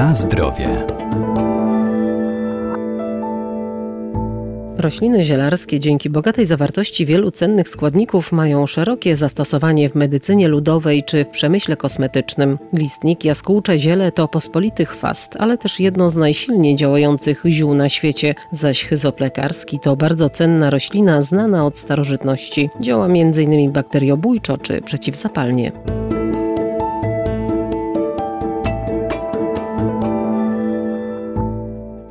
Na zdrowie. Rośliny zielarskie dzięki bogatej zawartości wielu cennych składników mają szerokie zastosowanie w medycynie ludowej czy w przemyśle kosmetycznym. Glistnik, jaskółcze ziele to pospolity chwast, ale też jedno z najsilniej działających ziół na świecie, zaś chyzoplekarski to bardzo cenna roślina znana od starożytności. Działa m.in. bakteriobójczo czy przeciwzapalnie.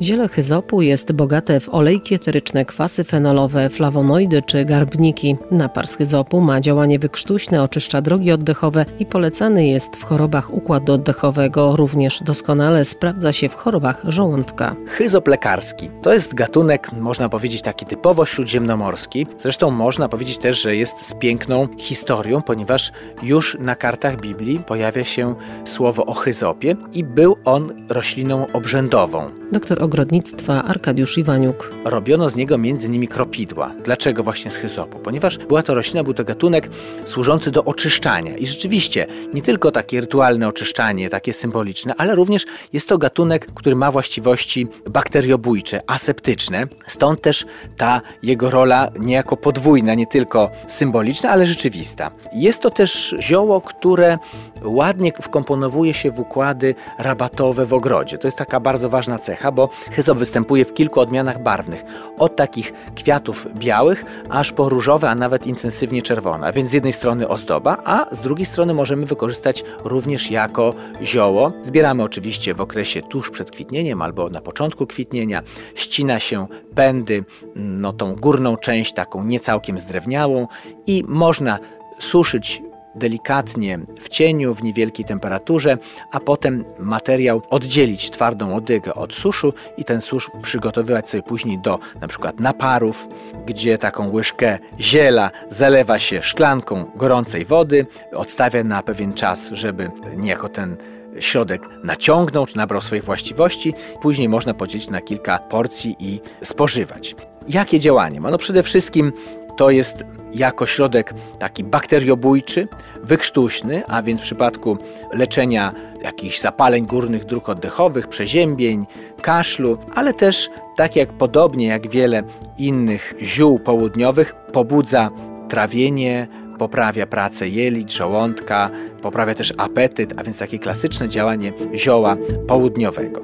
Ziele hyzopu jest bogate w olejki eteryczne, kwasy fenolowe, flawonoidy czy garbniki. Napar z hyzopu ma działanie wykrztuśne, oczyszcza drogi oddechowe i polecany jest w chorobach układu oddechowego. Również doskonale sprawdza się w chorobach żołądka. Hyzop lekarski to jest gatunek, można powiedzieć, taki typowo śródziemnomorski. Zresztą można powiedzieć też, że jest z piękną historią, ponieważ już na kartach Biblii pojawia się słowo o hyzopie i był on rośliną obrzędową. Doktor ogrodnictwa Arkadiusz Iwaniuk. Robiono z niego m.in. kropidła. Dlaczego właśnie z hyzopu? Ponieważ była to roślina, był to gatunek służący do oczyszczania. I rzeczywiście nie tylko takie rytualne oczyszczanie, takie symboliczne, ale również jest to gatunek, który ma właściwości bakteriobójcze, aseptyczne. Stąd też ta jego rola niejako podwójna, nie tylko symboliczna, ale rzeczywista. Jest to też zioło, które ładnie wkomponowuje się w układy rabatowe w ogrodzie. To jest taka bardzo ważna cecha, bo Hyzop występuje w kilku odmianach barwnych. Od takich kwiatów białych, aż po różowe, a nawet intensywnie czerwone. A więc z jednej strony ozdoba, a z drugiej strony możemy wykorzystać również jako zioło. Zbieramy oczywiście w okresie tuż przed kwitnieniem albo na początku kwitnienia. Ścina się pędy, no tą górną część taką niecałkiem zdrewniałą i można suszyć delikatnie w cieniu, w niewielkiej temperaturze, a potem materiał oddzielić twardą odygę od suszu i ten susz przygotowywać sobie później do na przykład naparów, gdzie taką łyżkę ziela zalewa się szklanką gorącej wody, odstawia na pewien czas, żeby niejako ten środek naciągnął czy nabrał swoich właściwości. Później można podzielić na kilka porcji i spożywać. Jakie działanie ma? No przede wszystkim to jest jako środek taki bakteriobójczy, wykrztuśny, a więc w przypadku leczenia jakichś zapaleń górnych dróg oddechowych, przeziębień, kaszlu, ale też tak jak podobnie jak wiele innych ziół południowych pobudza trawienie, poprawia pracę jelit, żołądka, poprawia też apetyt, a więc takie klasyczne działanie zioła południowego.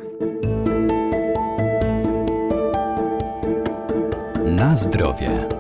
Na zdrowie.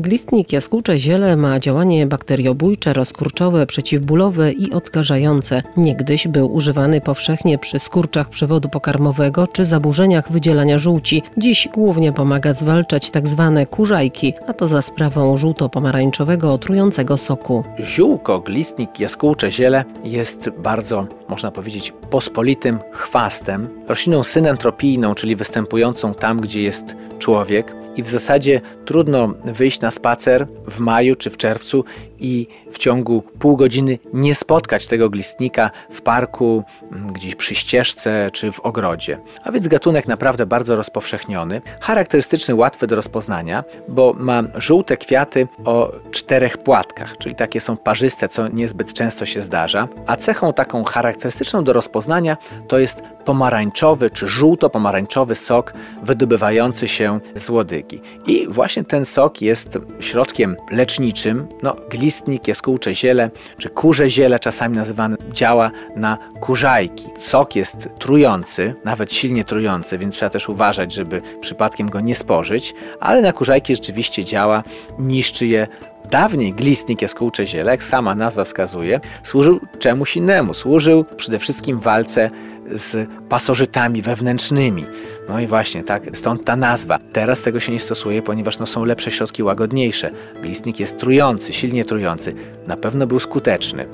Glistnik jaskółcze ziele ma działanie bakteriobójcze, rozkurczowe, przeciwbólowe i odkażające. Niegdyś był używany powszechnie przy skurczach przewodu pokarmowego czy zaburzeniach wydzielania żółci. Dziś głównie pomaga zwalczać tzw. Tak kurzajki, a to za sprawą żółto-pomarańczowego otrującego soku. Ziółko, glistnik, jaskółcze ziele jest bardzo, można powiedzieć, pospolitym chwastem, rośliną synentropijną, czyli występującą tam, gdzie jest człowiek i w zasadzie trudno wyjść na spacer w maju czy w czerwcu i w ciągu pół godziny nie spotkać tego glistnika w parku, mm, gdzieś przy ścieżce czy w ogrodzie. A więc gatunek naprawdę bardzo rozpowszechniony, charakterystyczny, łatwy do rozpoznania, bo ma żółte kwiaty o czterech płatkach, czyli takie są parzyste, co niezbyt często się zdarza. A cechą taką charakterystyczną do rozpoznania to jest pomarańczowy czy żółto-pomarańczowy sok wydobywający się z łodygi. I właśnie ten sok jest środkiem leczniczym. No, glistnik, jaskółcze ziele czy kurze ziele czasami nazywane działa na kurzajki. Sok jest trujący, nawet silnie trujący, więc trzeba też uważać, żeby przypadkiem go nie spożyć, ale na kurzajki rzeczywiście działa, niszczy je Dawniej glistnik jaskółcze ziele, jak sama nazwa wskazuje, służył czemuś innemu. Służył przede wszystkim walce z pasożytami wewnętrznymi. No i właśnie, tak, stąd ta nazwa. Teraz tego się nie stosuje, ponieważ no, są lepsze środki łagodniejsze. Glistnik jest trujący, silnie trujący. Na pewno był skuteczny.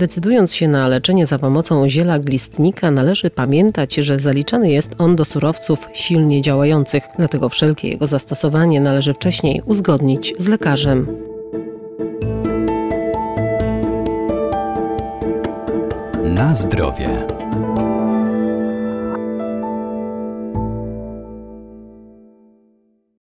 Decydując się na leczenie za pomocą ziela glistnika, należy pamiętać, że zaliczany jest on do surowców silnie działających, dlatego wszelkie jego zastosowanie należy wcześniej uzgodnić z lekarzem. Na zdrowie.